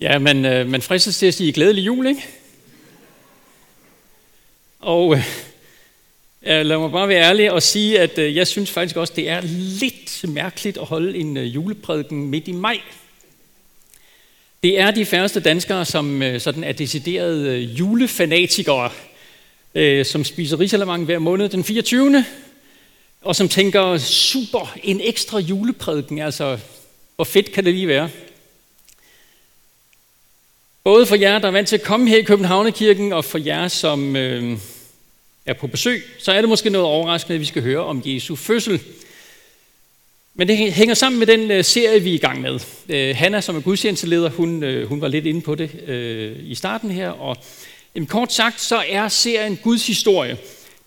Ja, men øh, man fristes til at sige glædelig jul, ikke? Og øh, lad mig bare være ærlig og sige, at øh, jeg synes faktisk også, det er lidt mærkeligt at holde en øh, juleprædiken midt i maj. Det er de færreste danskere, som øh, sådan er deciderede øh, julefanatikere, øh, som spiser risalamang hver måned den 24. Og som tænker, super, en ekstra juleprædiken, altså hvor fedt kan det lige være? Både for jer, der er vant til at komme her i Københavnerkirken, og for jer, som øh, er på besøg, så er det måske noget overraskende, at vi skal høre om Jesu fødsel. Men det hænger sammen med den øh, serie, vi er i gang med. Øh, Hanna, som er gudstjenesteleder, hun, øh, hun var lidt inde på det øh, i starten her. Og jamen, kort sagt, så er serien Guds historie.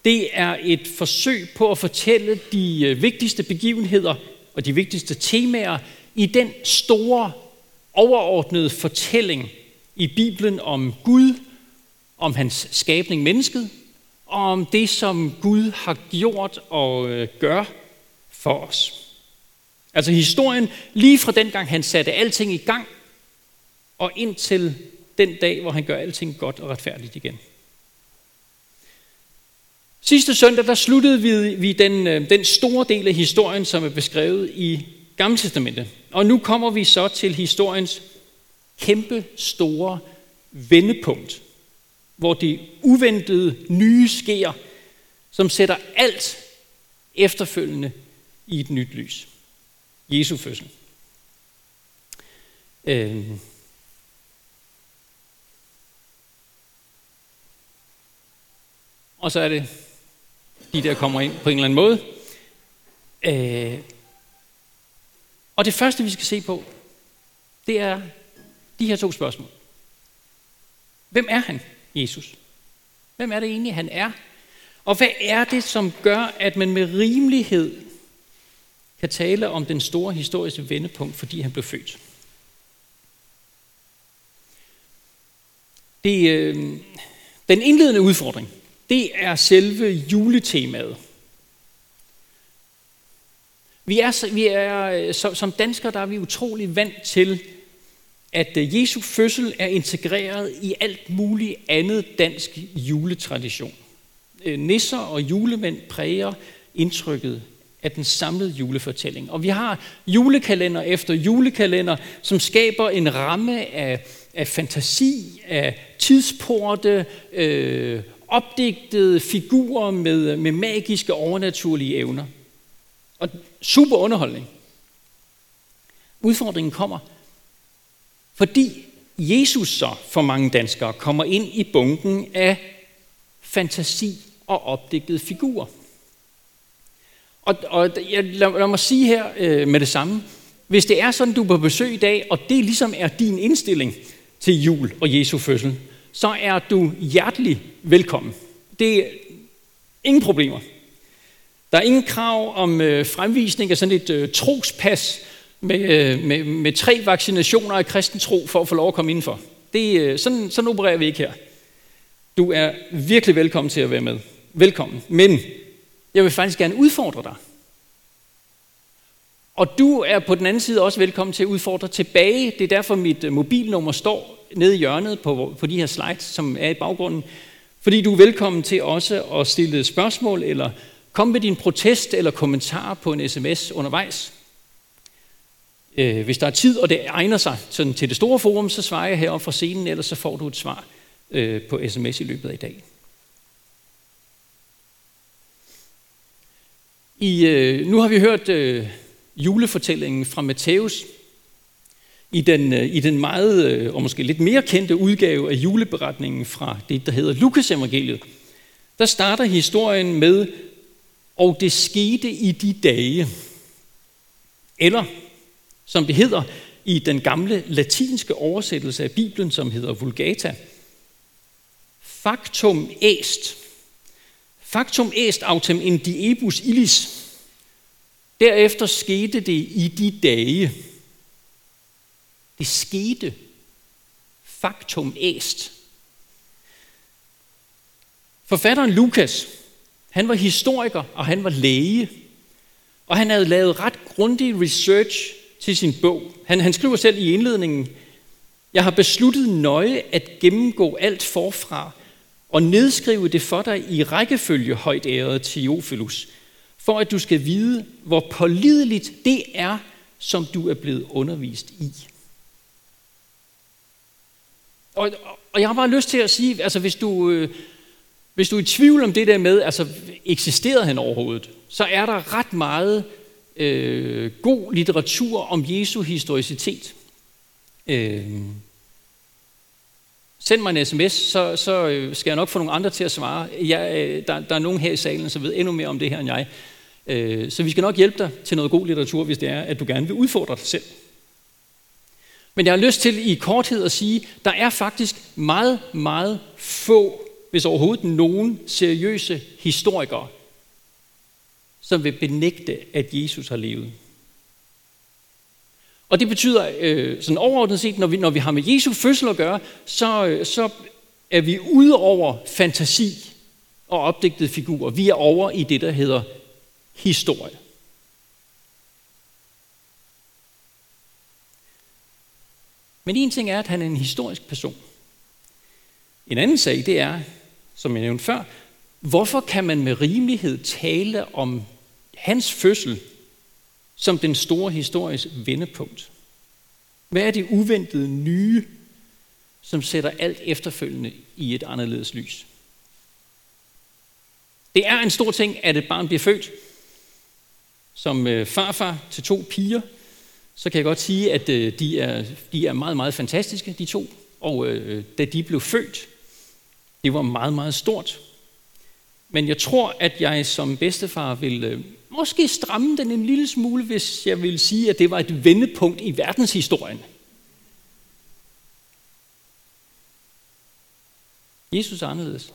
Det er et forsøg på at fortælle de øh, vigtigste begivenheder og de vigtigste temaer i den store, overordnede fortælling i Bibelen om Gud, om hans skabning mennesket, og om det, som Gud har gjort og øh, gør for os. Altså historien lige fra den gang, han satte alting i gang, og indtil den dag, hvor han gør alting godt og retfærdigt igen. Sidste søndag, der sluttede vi, vi den, øh, den store del af historien, som er beskrevet i Gamle Testamentet. Og nu kommer vi så til historiens kæmpe store vendepunkt, hvor det uventede nye sker, som sætter alt efterfølgende i et nyt lys. Jesu fødsel. Øhm. Og så er det de der kommer ind på en eller anden måde. Øh. Og det første, vi skal se på, det er de her to spørgsmål. Hvem er han, Jesus? Hvem er det egentlig, han er? Og hvad er det, som gør, at man med rimelighed kan tale om den store historiske vendepunkt, fordi han blev født? Det, øh, den indledende udfordring, det er selve juletemaet. Vi er, vi er øh, som, som danskere, der er vi utrolig vant til, at øh, Jesu fødsel er integreret i alt muligt andet dansk juletradition. Øh, nisser og julemænd præger indtrykket af den samlede julefortælling. Og vi har julekalender efter julekalender, som skaber en ramme af, af fantasi, af tidsporte, øh, opdigtede figurer med, med magiske overnaturlige evner. Og super underholdning. Udfordringen kommer, fordi Jesus så for mange danskere kommer ind i bunken af fantasi og opdigtede figurer. Og, og jeg, lad, lad mig sige her øh, med det samme. Hvis det er sådan, du er på besøg i dag, og det ligesom er din indstilling til jul og Jesu fødsel, så er du hjertelig velkommen. Det er ingen problemer. Der er ingen krav om øh, fremvisning af sådan et øh, trospas med, øh, med, med tre vaccinationer af kristen tro for at få lov at komme indenfor. Det, øh, sådan, sådan opererer vi ikke her. Du er virkelig velkommen til at være med. Velkommen. Men jeg vil faktisk gerne udfordre dig. Og du er på den anden side også velkommen til at udfordre tilbage. Det er derfor mit øh, mobilnummer står nede i hjørnet på, på de her slides, som er i baggrunden. Fordi du er velkommen til også at stille spørgsmål, eller komme med din protest eller kommentar på en sms undervejs. Øh, hvis der er tid, og det egner sig sådan til det store forum, så svarer jeg heroppe fra scenen, ellers så får du et svar øh, på sms i løbet af i dag. I, øh, nu har vi hørt øh, julefortællingen fra Matthæus i den, øh, i den meget, øh, og måske lidt mere kendte udgave af juleberetningen fra det, der hedder Lukas evangeliet. Der starter historien med, og det skete i de dage. Eller, som det hedder i den gamle latinske oversættelse af Bibelen, som hedder Vulgata, factum est. Factum est autem in diebus illis. Derefter skete det i de dage. Det skete. Factum est. Forfatteren Lukas, han var historiker, og han var læge. Og han havde lavet ret grundig research til sin bog. Han, han skriver selv i indledningen, Jeg har besluttet nøje at gennemgå alt forfra og nedskrive det for dig i rækkefølge, højt ærede Theophilus, for at du skal vide, hvor pålideligt det er, som du er blevet undervist i. Og, og jeg har bare lyst til at sige, altså hvis du, øh, hvis du er i tvivl om det der med, altså eksisterede han overhovedet, så er der ret meget øh, god litteratur om Jesu historicitet. Øh, send mig en sms, så, så øh, skal jeg nok få nogle andre til at svare. Jeg, øh, der, der er nogen her i salen, som ved endnu mere om det her end jeg. Øh, så vi skal nok hjælpe dig til noget god litteratur, hvis det er, at du gerne vil udfordre dig selv. Men jeg har lyst til i korthed at sige, der er faktisk meget, meget få, hvis overhovedet nogen seriøse historikere, som vil benægte, at Jesus har levet. Og det betyder øh, sådan overordnet set, når vi, når vi har med Jesu fødsel at gøre, så, øh, så er vi ude over fantasi og opdigtede figurer. Vi er over i det, der hedder historie. Men en ting er, at han er en historisk person. En anden sag, det er, som jeg nævnte før, hvorfor kan man med rimelighed tale om hans fødsel som den store historiske vendepunkt? Hvad er det uventede nye, som sætter alt efterfølgende i et anderledes lys? Det er en stor ting, at et barn bliver født. Som øh, farfar til to piger, så kan jeg godt sige, at øh, de, er, de er meget, meget fantastiske, de to. Og øh, da de blev født, det var meget, meget stort. Men jeg tror, at jeg som bedstefar vil øh, måske stramme den en lille smule, hvis jeg vil sige, at det var et vendepunkt i verdenshistorien. Jesus er anderledes.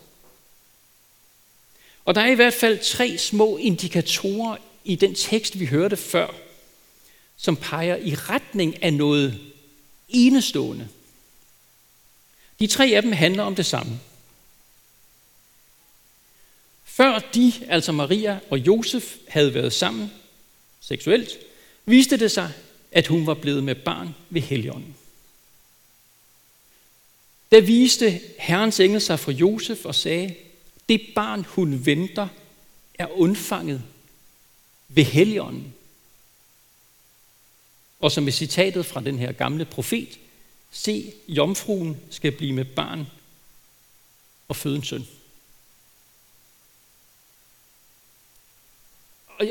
Og der er i hvert fald tre små indikatorer i den tekst, vi hørte før, som peger i retning af noget enestående. De tre af dem handler om det samme. Før de, altså Maria og Josef, havde været sammen seksuelt, viste det sig, at hun var blevet med barn ved Helligånden. Der viste Herrens engel sig fra Josef og sagde, det barn hun venter er undfanget ved Helligånden. Og som i citatet fra den her gamle profet, se, jomfruen skal blive med barn og føde en søn.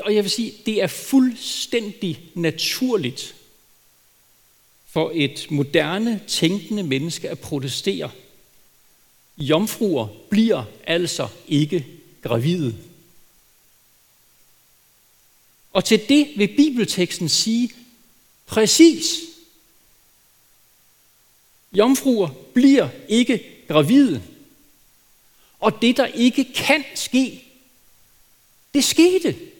Og jeg vil sige, det er fuldstændig naturligt for et moderne, tænkende menneske at protestere. Jomfruer bliver altså ikke gravide. Og til det vil bibelteksten sige præcis. Jomfruer bliver ikke gravide. Og det, der ikke kan ske, det skete.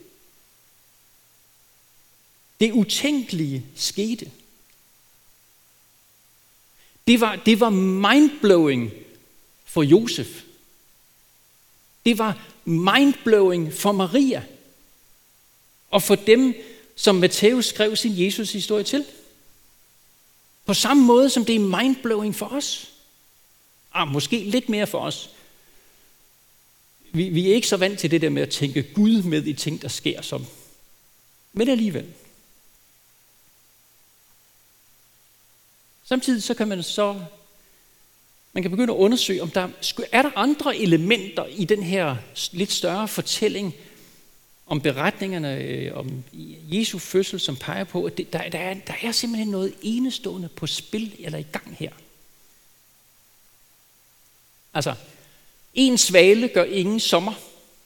Det utænkelige skete. Det var, det var mindblowing for Josef. Det var mindblowing for Maria. Og for dem, som Matthæus skrev sin Jesus-historie til. På samme måde som det er mindblowing for os. Ah, måske lidt mere for os. Vi, vi er ikke så vant til det der med at tænke Gud med i ting, der sker som. Men alligevel. Samtidig så kan man så man kan begynde at undersøge, om der er der andre elementer i den her lidt større fortælling om beretningerne øh, om Jesu fødsel, som peger på, at det, der, der, er, der er simpelthen noget enestående på spil eller i gang her. Altså, en svale gør ingen sommer,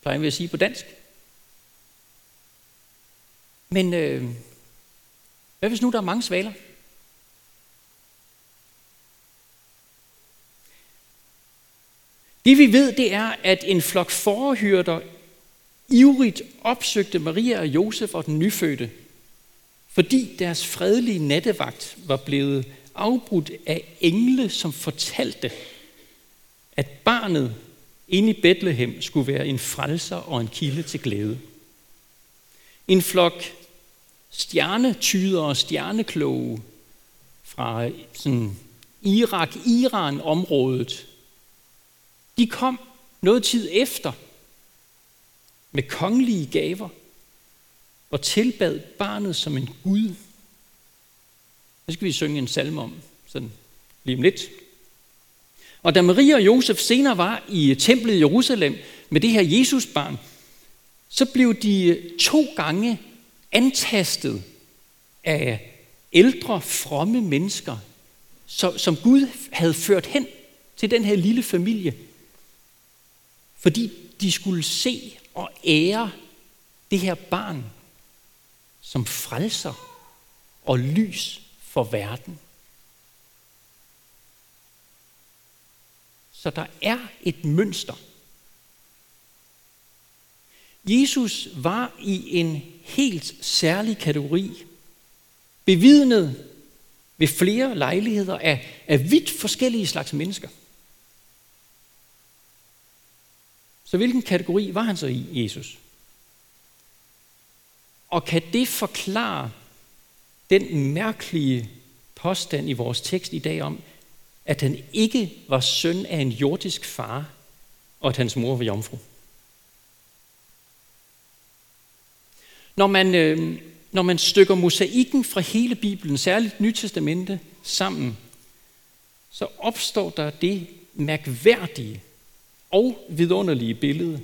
plejer vi at sige på dansk. Men øh, hvad hvis nu der er mange svaler? Det vi ved, det er, at en flok forhyrter ivrigt opsøgte Maria og Josef og den nyfødte, fordi deres fredelige nattevagt var blevet afbrudt af engle, som fortalte, at barnet inde i Bethlehem skulle være en frelser og en kilde til glæde. En flok stjernetyder og stjernekloge fra sådan Irak, Iran-området, de kom noget tid efter med kongelige gaver og tilbad barnet som en Gud. Det skal vi synge en salme om, sådan lige om lidt. Og da Maria og Josef senere var i templet i Jerusalem med det her Jesusbarn, så blev de to gange antastet af ældre, fromme mennesker, som Gud havde ført hen til den her lille familie, fordi de skulle se og ære det her barn som frelser og lys for verden. Så der er et mønster. Jesus var i en helt særlig kategori, bevidnet ved flere lejligheder af, af vidt forskellige slags mennesker. Så hvilken kategori var han så i, Jesus? Og kan det forklare den mærkelige påstand i vores tekst i dag om, at han ikke var søn af en jordisk far, og at hans mor var jomfru? Når man, øh, når man stykker mosaikken fra hele Bibelen, særligt Nytestamentet, sammen, så opstår der det mærkværdige og vidunderlige billede,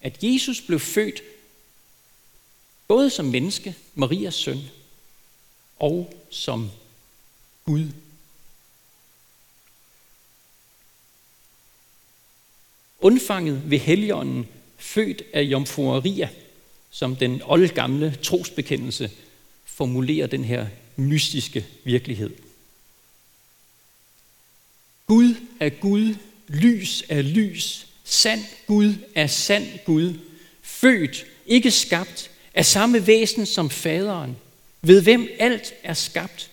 at Jesus blev født både som menneske, Marias søn, og som Gud. Undfanget ved Helligånden, født af Jomfru Maria, som den oldgamle trosbekendelse formulerer den her mystiske virkelighed. Gud er Gud, lys er lys, sand Gud er sand Gud, født, ikke skabt, af samme væsen som faderen, ved hvem alt er skabt,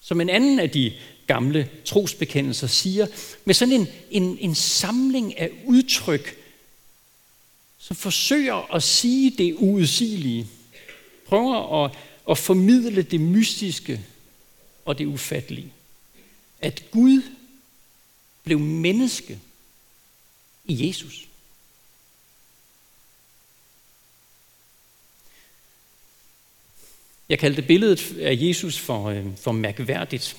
som en anden af de gamle trosbekendelser siger, med sådan en, en, en samling af udtryk, som forsøger at sige det uudsigelige, prøver at, at formidle det mystiske og det ufattelige. At Gud blev menneske i Jesus. Jeg kaldte billedet af Jesus for, øh, for mærkværdigt.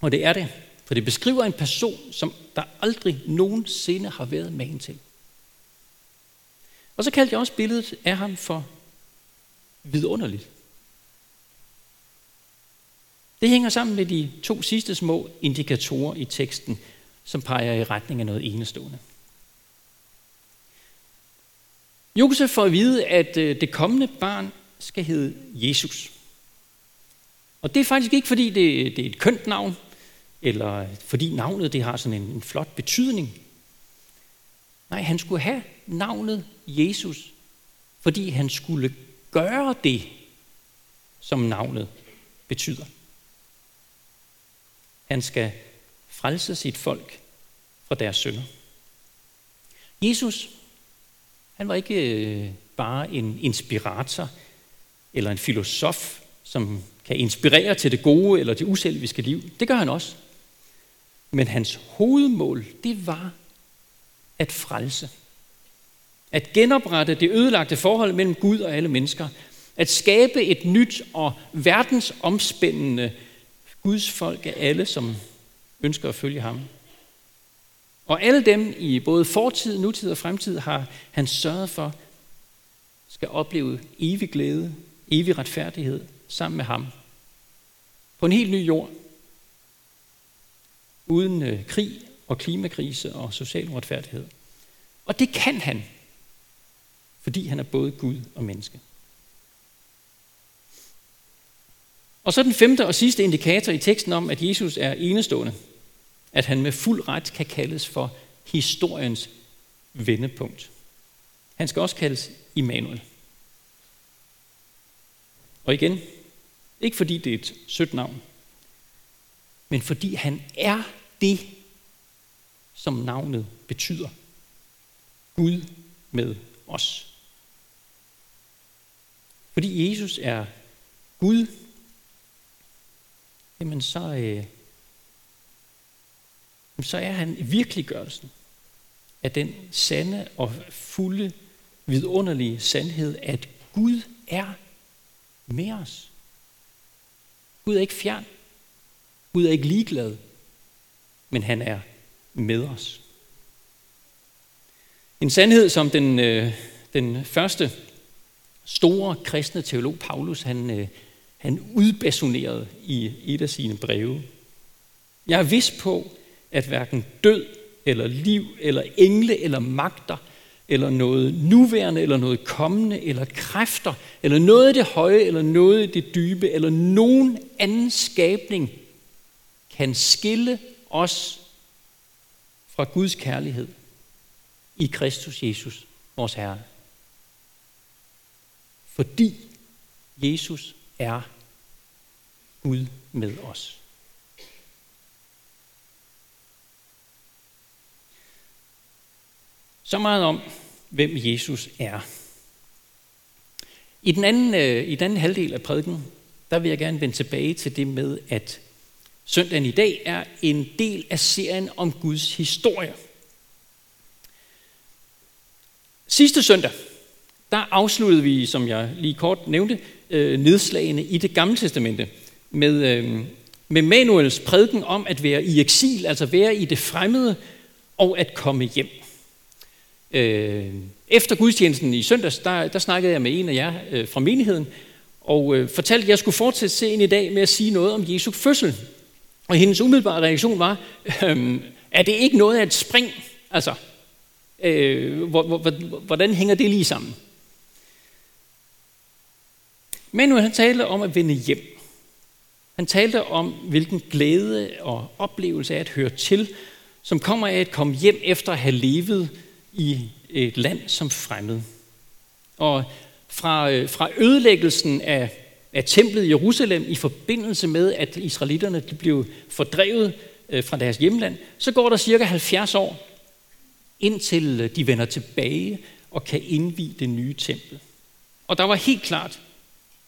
Og det er det, for det beskriver en person, som der aldrig nogensinde har været magen til. Og så kaldte jeg også billedet af ham for vidunderligt. Det hænger sammen med de to sidste små indikatorer i teksten, som peger i retning af noget enestående. Josef får at vide, at øh, det kommende barn skal hedde Jesus. Og det er faktisk ikke, fordi det, det er et kønt navn, eller fordi navnet det har sådan en, en flot betydning. Nej, han skulle have navnet Jesus, fordi han skulle gøre det, som navnet betyder. Han skal frelse sit folk fra deres synder. Jesus, han var ikke øh, bare en inspirator eller en filosof, som kan inspirere til det gode eller det uselviske liv. Det gør han også. Men hans hovedmål, det var at frelse. At genoprette det ødelagte forhold mellem Gud og alle mennesker. At skabe et nyt og verdensomspændende Guds folk af alle, som ønsker at følge ham. Og alle dem i både fortid, nutid og fremtid har han sørget for, skal opleve evig glæde, evig retfærdighed sammen med ham. På en helt ny jord. Uden øh, krig og klimakrise og social uretfærdighed. Og det kan han, fordi han er både Gud og menneske. Og så den femte og sidste indikator i teksten om, at Jesus er enestående. At han med fuld ret kan kaldes for historiens vendepunkt. Han skal også kaldes Immanuel. Og igen, ikke fordi det er et sødt navn, men fordi han er det, som navnet betyder. Gud med os. Fordi Jesus er Gud, jamen så, øh, så er han virkeliggørelsen af den sande og fulde, vidunderlige sandhed, at Gud er med os. Gud er ikke fjern. Gud er ikke ligeglad, men han er med os. En sandhed, som den, øh, den første store kristne teolog Paulus, han, øh, han udbasunerede i et af sine breve. Jeg er vis på, at hverken død eller liv eller engle eller magter eller noget nuværende eller noget kommende eller kræfter eller noget af det høje eller noget af det dybe eller nogen anden skabning kan skille os fra Guds kærlighed i Kristus Jesus, vores Herre. Fordi Jesus er Gud med os. Så meget om, hvem Jesus er. I den anden, øh, i den anden halvdel af prædiken, der vil jeg gerne vende tilbage til det med, at søndagen i dag er en del af serien om Guds historie. Sidste søndag, der afsluttede vi, som jeg lige kort nævnte, øh, nedslagene i det gamle testamente med, øh, med Manuels prædiken om at være i eksil, altså være i det fremmede og at komme hjem. Øh, efter gudstjenesten i søndags, der, der snakkede jeg med en af jer øh, fra menigheden, og øh, fortalte, at jeg skulle fortsætte serien i dag med at sige noget om Jesu fødsel. Og hendes umiddelbare reaktion var, øh, er det ikke noget af et spring? Altså, øh, hvordan hænger det lige sammen? Men nu han talte om at vende hjem. Han talte om, hvilken glæde og oplevelse af at høre til, som kommer af at komme hjem efter at have levet i et land som fremmed. Og fra, øh, fra ødelæggelsen af, af templet i Jerusalem i forbindelse med, at israelitterne de blev fordrevet øh, fra deres hjemland, så går der cirka 70 år, indtil øh, de vender tilbage og kan indvige det nye tempel. Og der var helt klart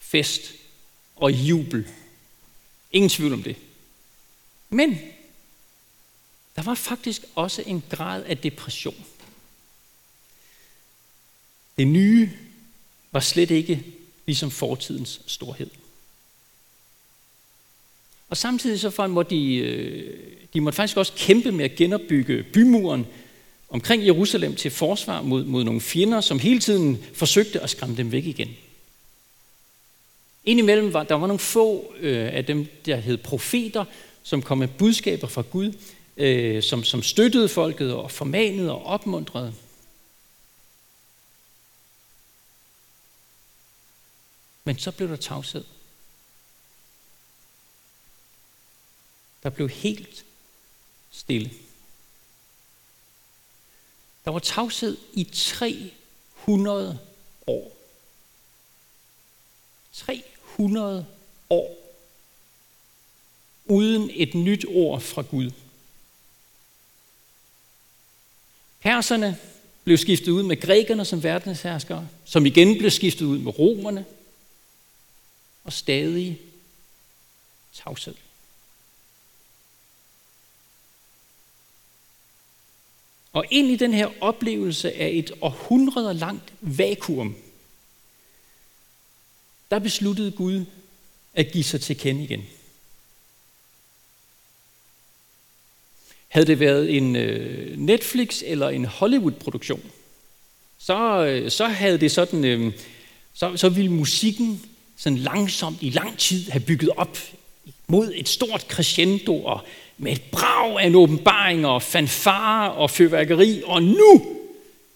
fest og jubel. Ingen tvivl om det. Men der var faktisk også en grad af depression. Det nye var slet ikke ligesom fortidens storhed. Og samtidig så for, måtte de, øh, de måtte faktisk også kæmpe med at genopbygge bymuren omkring Jerusalem til forsvar mod, mod nogle fjender, som hele tiden forsøgte at skræmme dem væk igen. Indimellem var der var nogle få øh, af dem, der hed profeter, som kom med budskaber fra Gud, øh, som, som støttede folket og formanede og opmuntrede. Men så blev der tavshed. Der blev helt stille. Der var tavshed i 300 år. 300 år uden et nyt ord fra Gud. Perserne blev skiftet ud med grækerne som verdensherskere, som igen blev skiftet ud med romerne, og stadig tavshed. Og ind i den her oplevelse af et århundreder langt vakuum, der besluttede Gud at give sig til kende igen. Havde det været en øh, Netflix eller en Hollywood-produktion, så, øh, så havde det sådan, øh, så, så ville musikken sådan langsomt i lang tid have bygget op mod et stort crescendo og med et brag af en åbenbaring og fanfare og fyrværkeri, og nu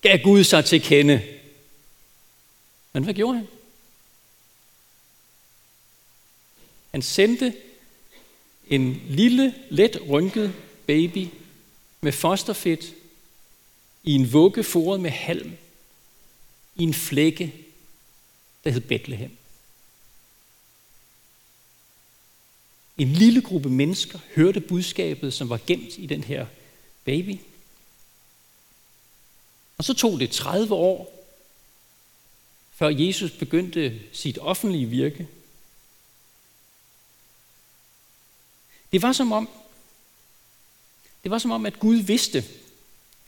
gav Gud sig til kende. Men hvad gjorde han? Han sendte en lille, let rynket baby med fosterfedt i en vugge foret med halm i en flække, der hed Bethlehem. En lille gruppe mennesker hørte budskabet, som var gemt i den her baby. Og så tog det 30 år, før Jesus begyndte sit offentlige virke. Det var som om, Det var som om, at Gud vidste,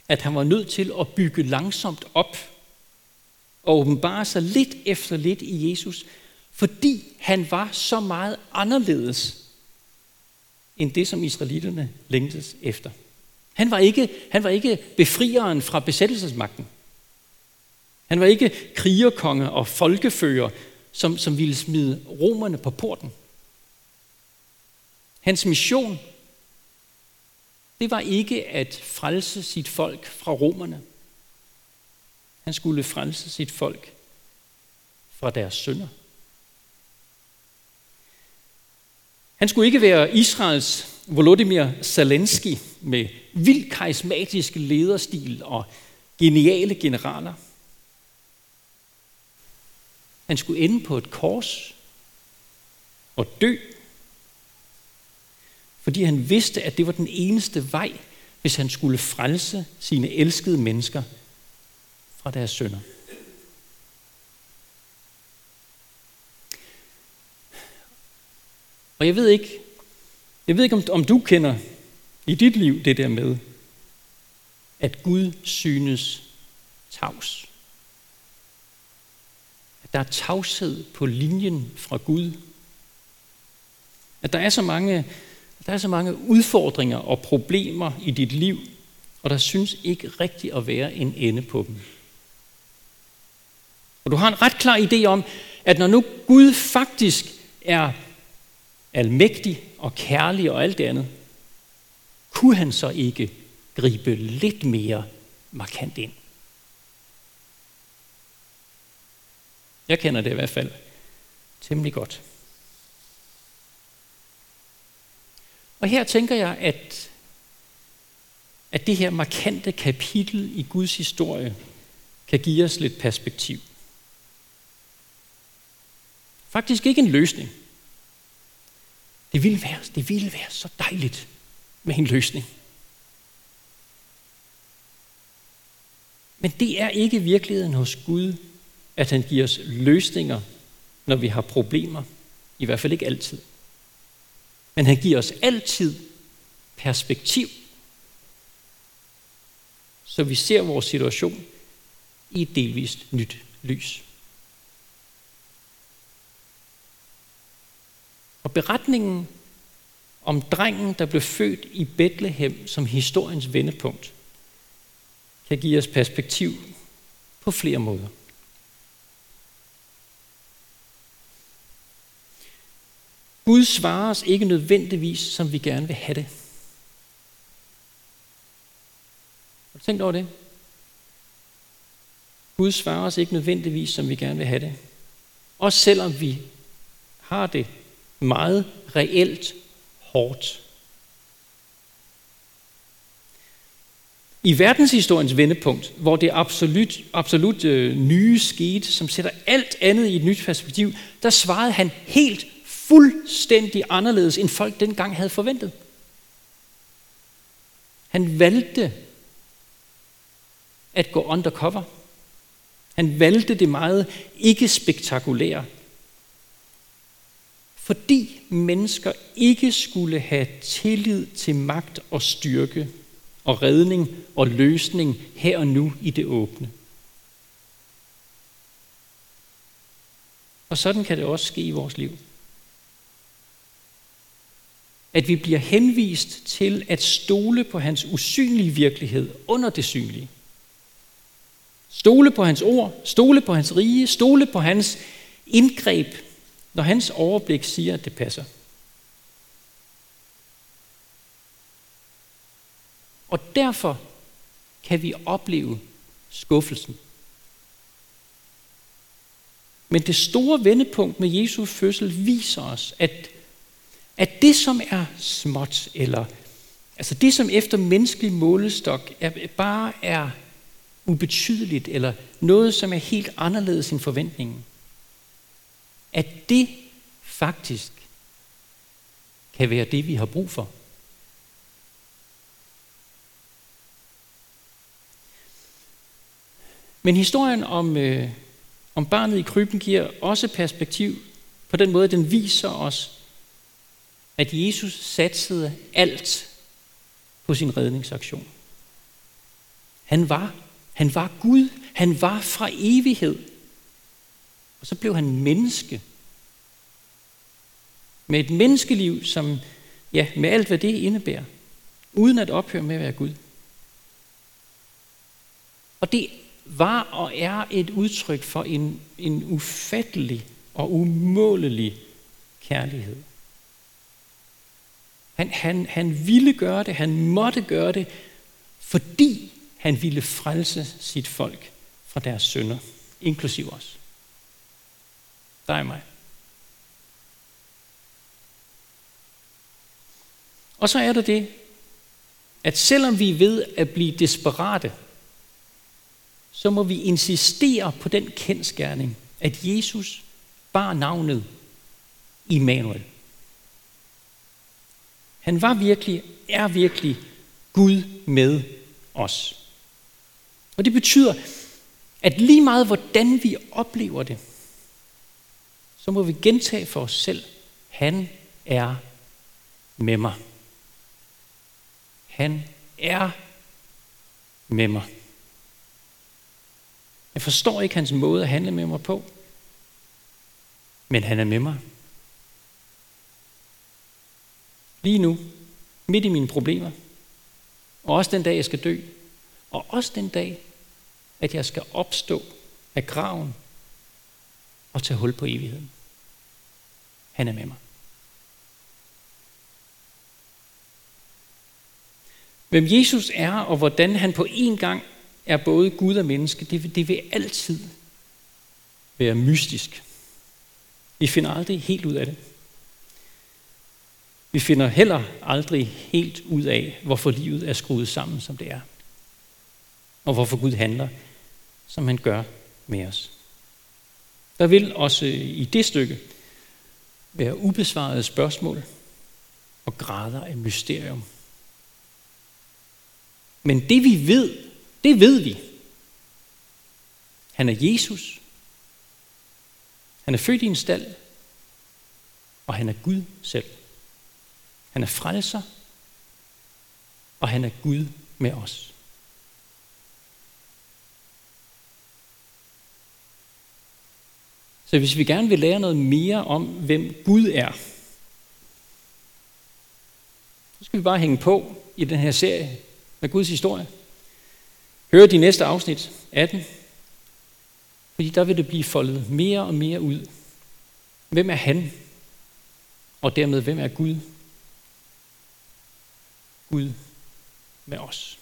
at han var nødt til at bygge langsomt op og åbenbare sig lidt efter lidt i Jesus, fordi han var så meget anderledes end det, som israelitterne længtes efter. Han var ikke, han var ikke befrieren fra besættelsesmagten. Han var ikke krigerkonge og folkefører, som, som ville smide romerne på porten. Hans mission, det var ikke at frelse sit folk fra romerne. Han skulle frelse sit folk fra deres sønder. Han skulle ikke være Israels Volodymyr Zelensky med vild karismatisk lederstil og geniale generaler. Han skulle ende på et kors og dø, fordi han vidste, at det var den eneste vej, hvis han skulle frelse sine elskede mennesker fra deres sønder. Og jeg ved ikke, jeg ved ikke om, om du kender i dit liv det der med, at Gud synes tavs. At der er tavshed på linjen fra Gud. At der er så mange, der er så mange udfordringer og problemer i dit liv, og der synes ikke rigtigt at være en ende på dem. Og du har en ret klar idé om, at når nu Gud faktisk er almægtig og kærlig og alt det andet, kunne han så ikke gribe lidt mere markant ind? Jeg kender det i hvert fald temmelig godt. Og her tænker jeg, at, at det her markante kapitel i Guds historie kan give os lidt perspektiv. Faktisk ikke en løsning. Det ville være, det ville være så dejligt med en løsning. Men det er ikke virkeligheden hos Gud, at han giver os løsninger, når vi har problemer. I hvert fald ikke altid. Men han giver os altid perspektiv, så vi ser vores situation i et delvist nyt lys. Og beretningen om drengen, der blev født i Bethlehem som historiens vendepunkt, kan give os perspektiv på flere måder. Gud svarer os ikke nødvendigvis, som vi gerne vil have det. Har du tænkt over det? Gud svarer os ikke nødvendigvis, som vi gerne vil have det. Også selvom vi har det meget reelt hårdt. I verdenshistoriens vendepunkt, hvor det absolut, absolut øh, nye skete, som sætter alt andet i et nyt perspektiv, der svarede han helt fuldstændig anderledes, end folk dengang havde forventet. Han valgte at gå undercover. Han valgte det meget ikke spektakulære fordi mennesker ikke skulle have tillid til magt og styrke og redning og løsning her og nu i det åbne. Og sådan kan det også ske i vores liv. At vi bliver henvist til at stole på hans usynlige virkelighed under det synlige. Stole på hans ord, stole på hans rige, stole på hans indgreb når hans overblik siger, at det passer. Og derfor kan vi opleve skuffelsen. Men det store vendepunkt med Jesu fødsel viser os, at, at det, som er småt, eller altså det, som efter menneskelig målestok er, bare er ubetydeligt, eller noget, som er helt anderledes end forventningen, at det faktisk kan være det, vi har brug for. Men historien om, øh, om barnet i krybben giver også perspektiv på den måde, den viser os, at Jesus satsede alt på på sin redningsaktion. Han var, han var Gud. Han var fra evighed. Og så blev han menneske. Med et menneskeliv, som, ja, med alt hvad det indebærer. Uden at ophøre med at være Gud. Og det var og er et udtryk for en, en ufattelig og umålelig kærlighed. Han, han, han ville gøre det, han måtte gøre det, fordi han ville frelse sit folk fra deres sønder, inklusiv os. Dig og mig. Og så er der det, at selvom vi er ved at blive desperate, så må vi insistere på den kendskærning, at Jesus bar navnet Immanuel. Han var virkelig, er virkelig Gud med os. Og det betyder, at lige meget hvordan vi oplever det, så må vi gentage for os selv, han er med mig. Han er med mig. Jeg forstår ikke hans måde at handle med mig på, men han er med mig. Lige nu, midt i mine problemer, og også den dag, jeg skal dø, og også den dag, at jeg skal opstå af graven og tage hul på evigheden. Han er med mig. Hvem Jesus er, og hvordan han på en gang er både Gud og menneske, det, det vil altid være mystisk. Vi finder aldrig helt ud af det. Vi finder heller aldrig helt ud af, hvorfor livet er skruet sammen, som det er. Og hvorfor Gud handler, som han gør med os. Der vil også øh, i det stykke være ubesvarede spørgsmål og grader af mysterium. Men det vi ved, det ved vi. Han er Jesus. Han er født i en stald, og han er Gud selv. Han er frelser, og han er Gud med os. Så hvis vi gerne vil lære noget mere om, hvem Gud er, så skal vi bare hænge på i den her serie med Guds historie. Hør de næste afsnit 18, fordi der vil det blive foldet mere og mere ud. Hvem er han? Og dermed, hvem er Gud? Gud med os.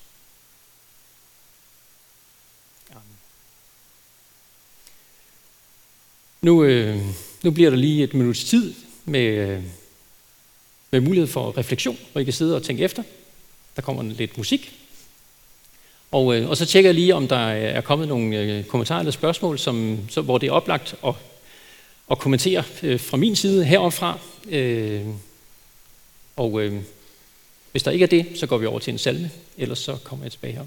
Nu, øh, nu bliver der lige et minuts tid med, øh, med mulighed for refleksion, hvor I kan sidde og tænke efter. Der kommer lidt musik. Og, øh, og så tjekker jeg lige, om der er kommet nogle øh, kommentarer eller spørgsmål, som, så, hvor det er oplagt at, at kommentere øh, fra min side heropfra. Øh, og øh, hvis der ikke er det, så går vi over til en salme, ellers så kommer jeg tilbage her.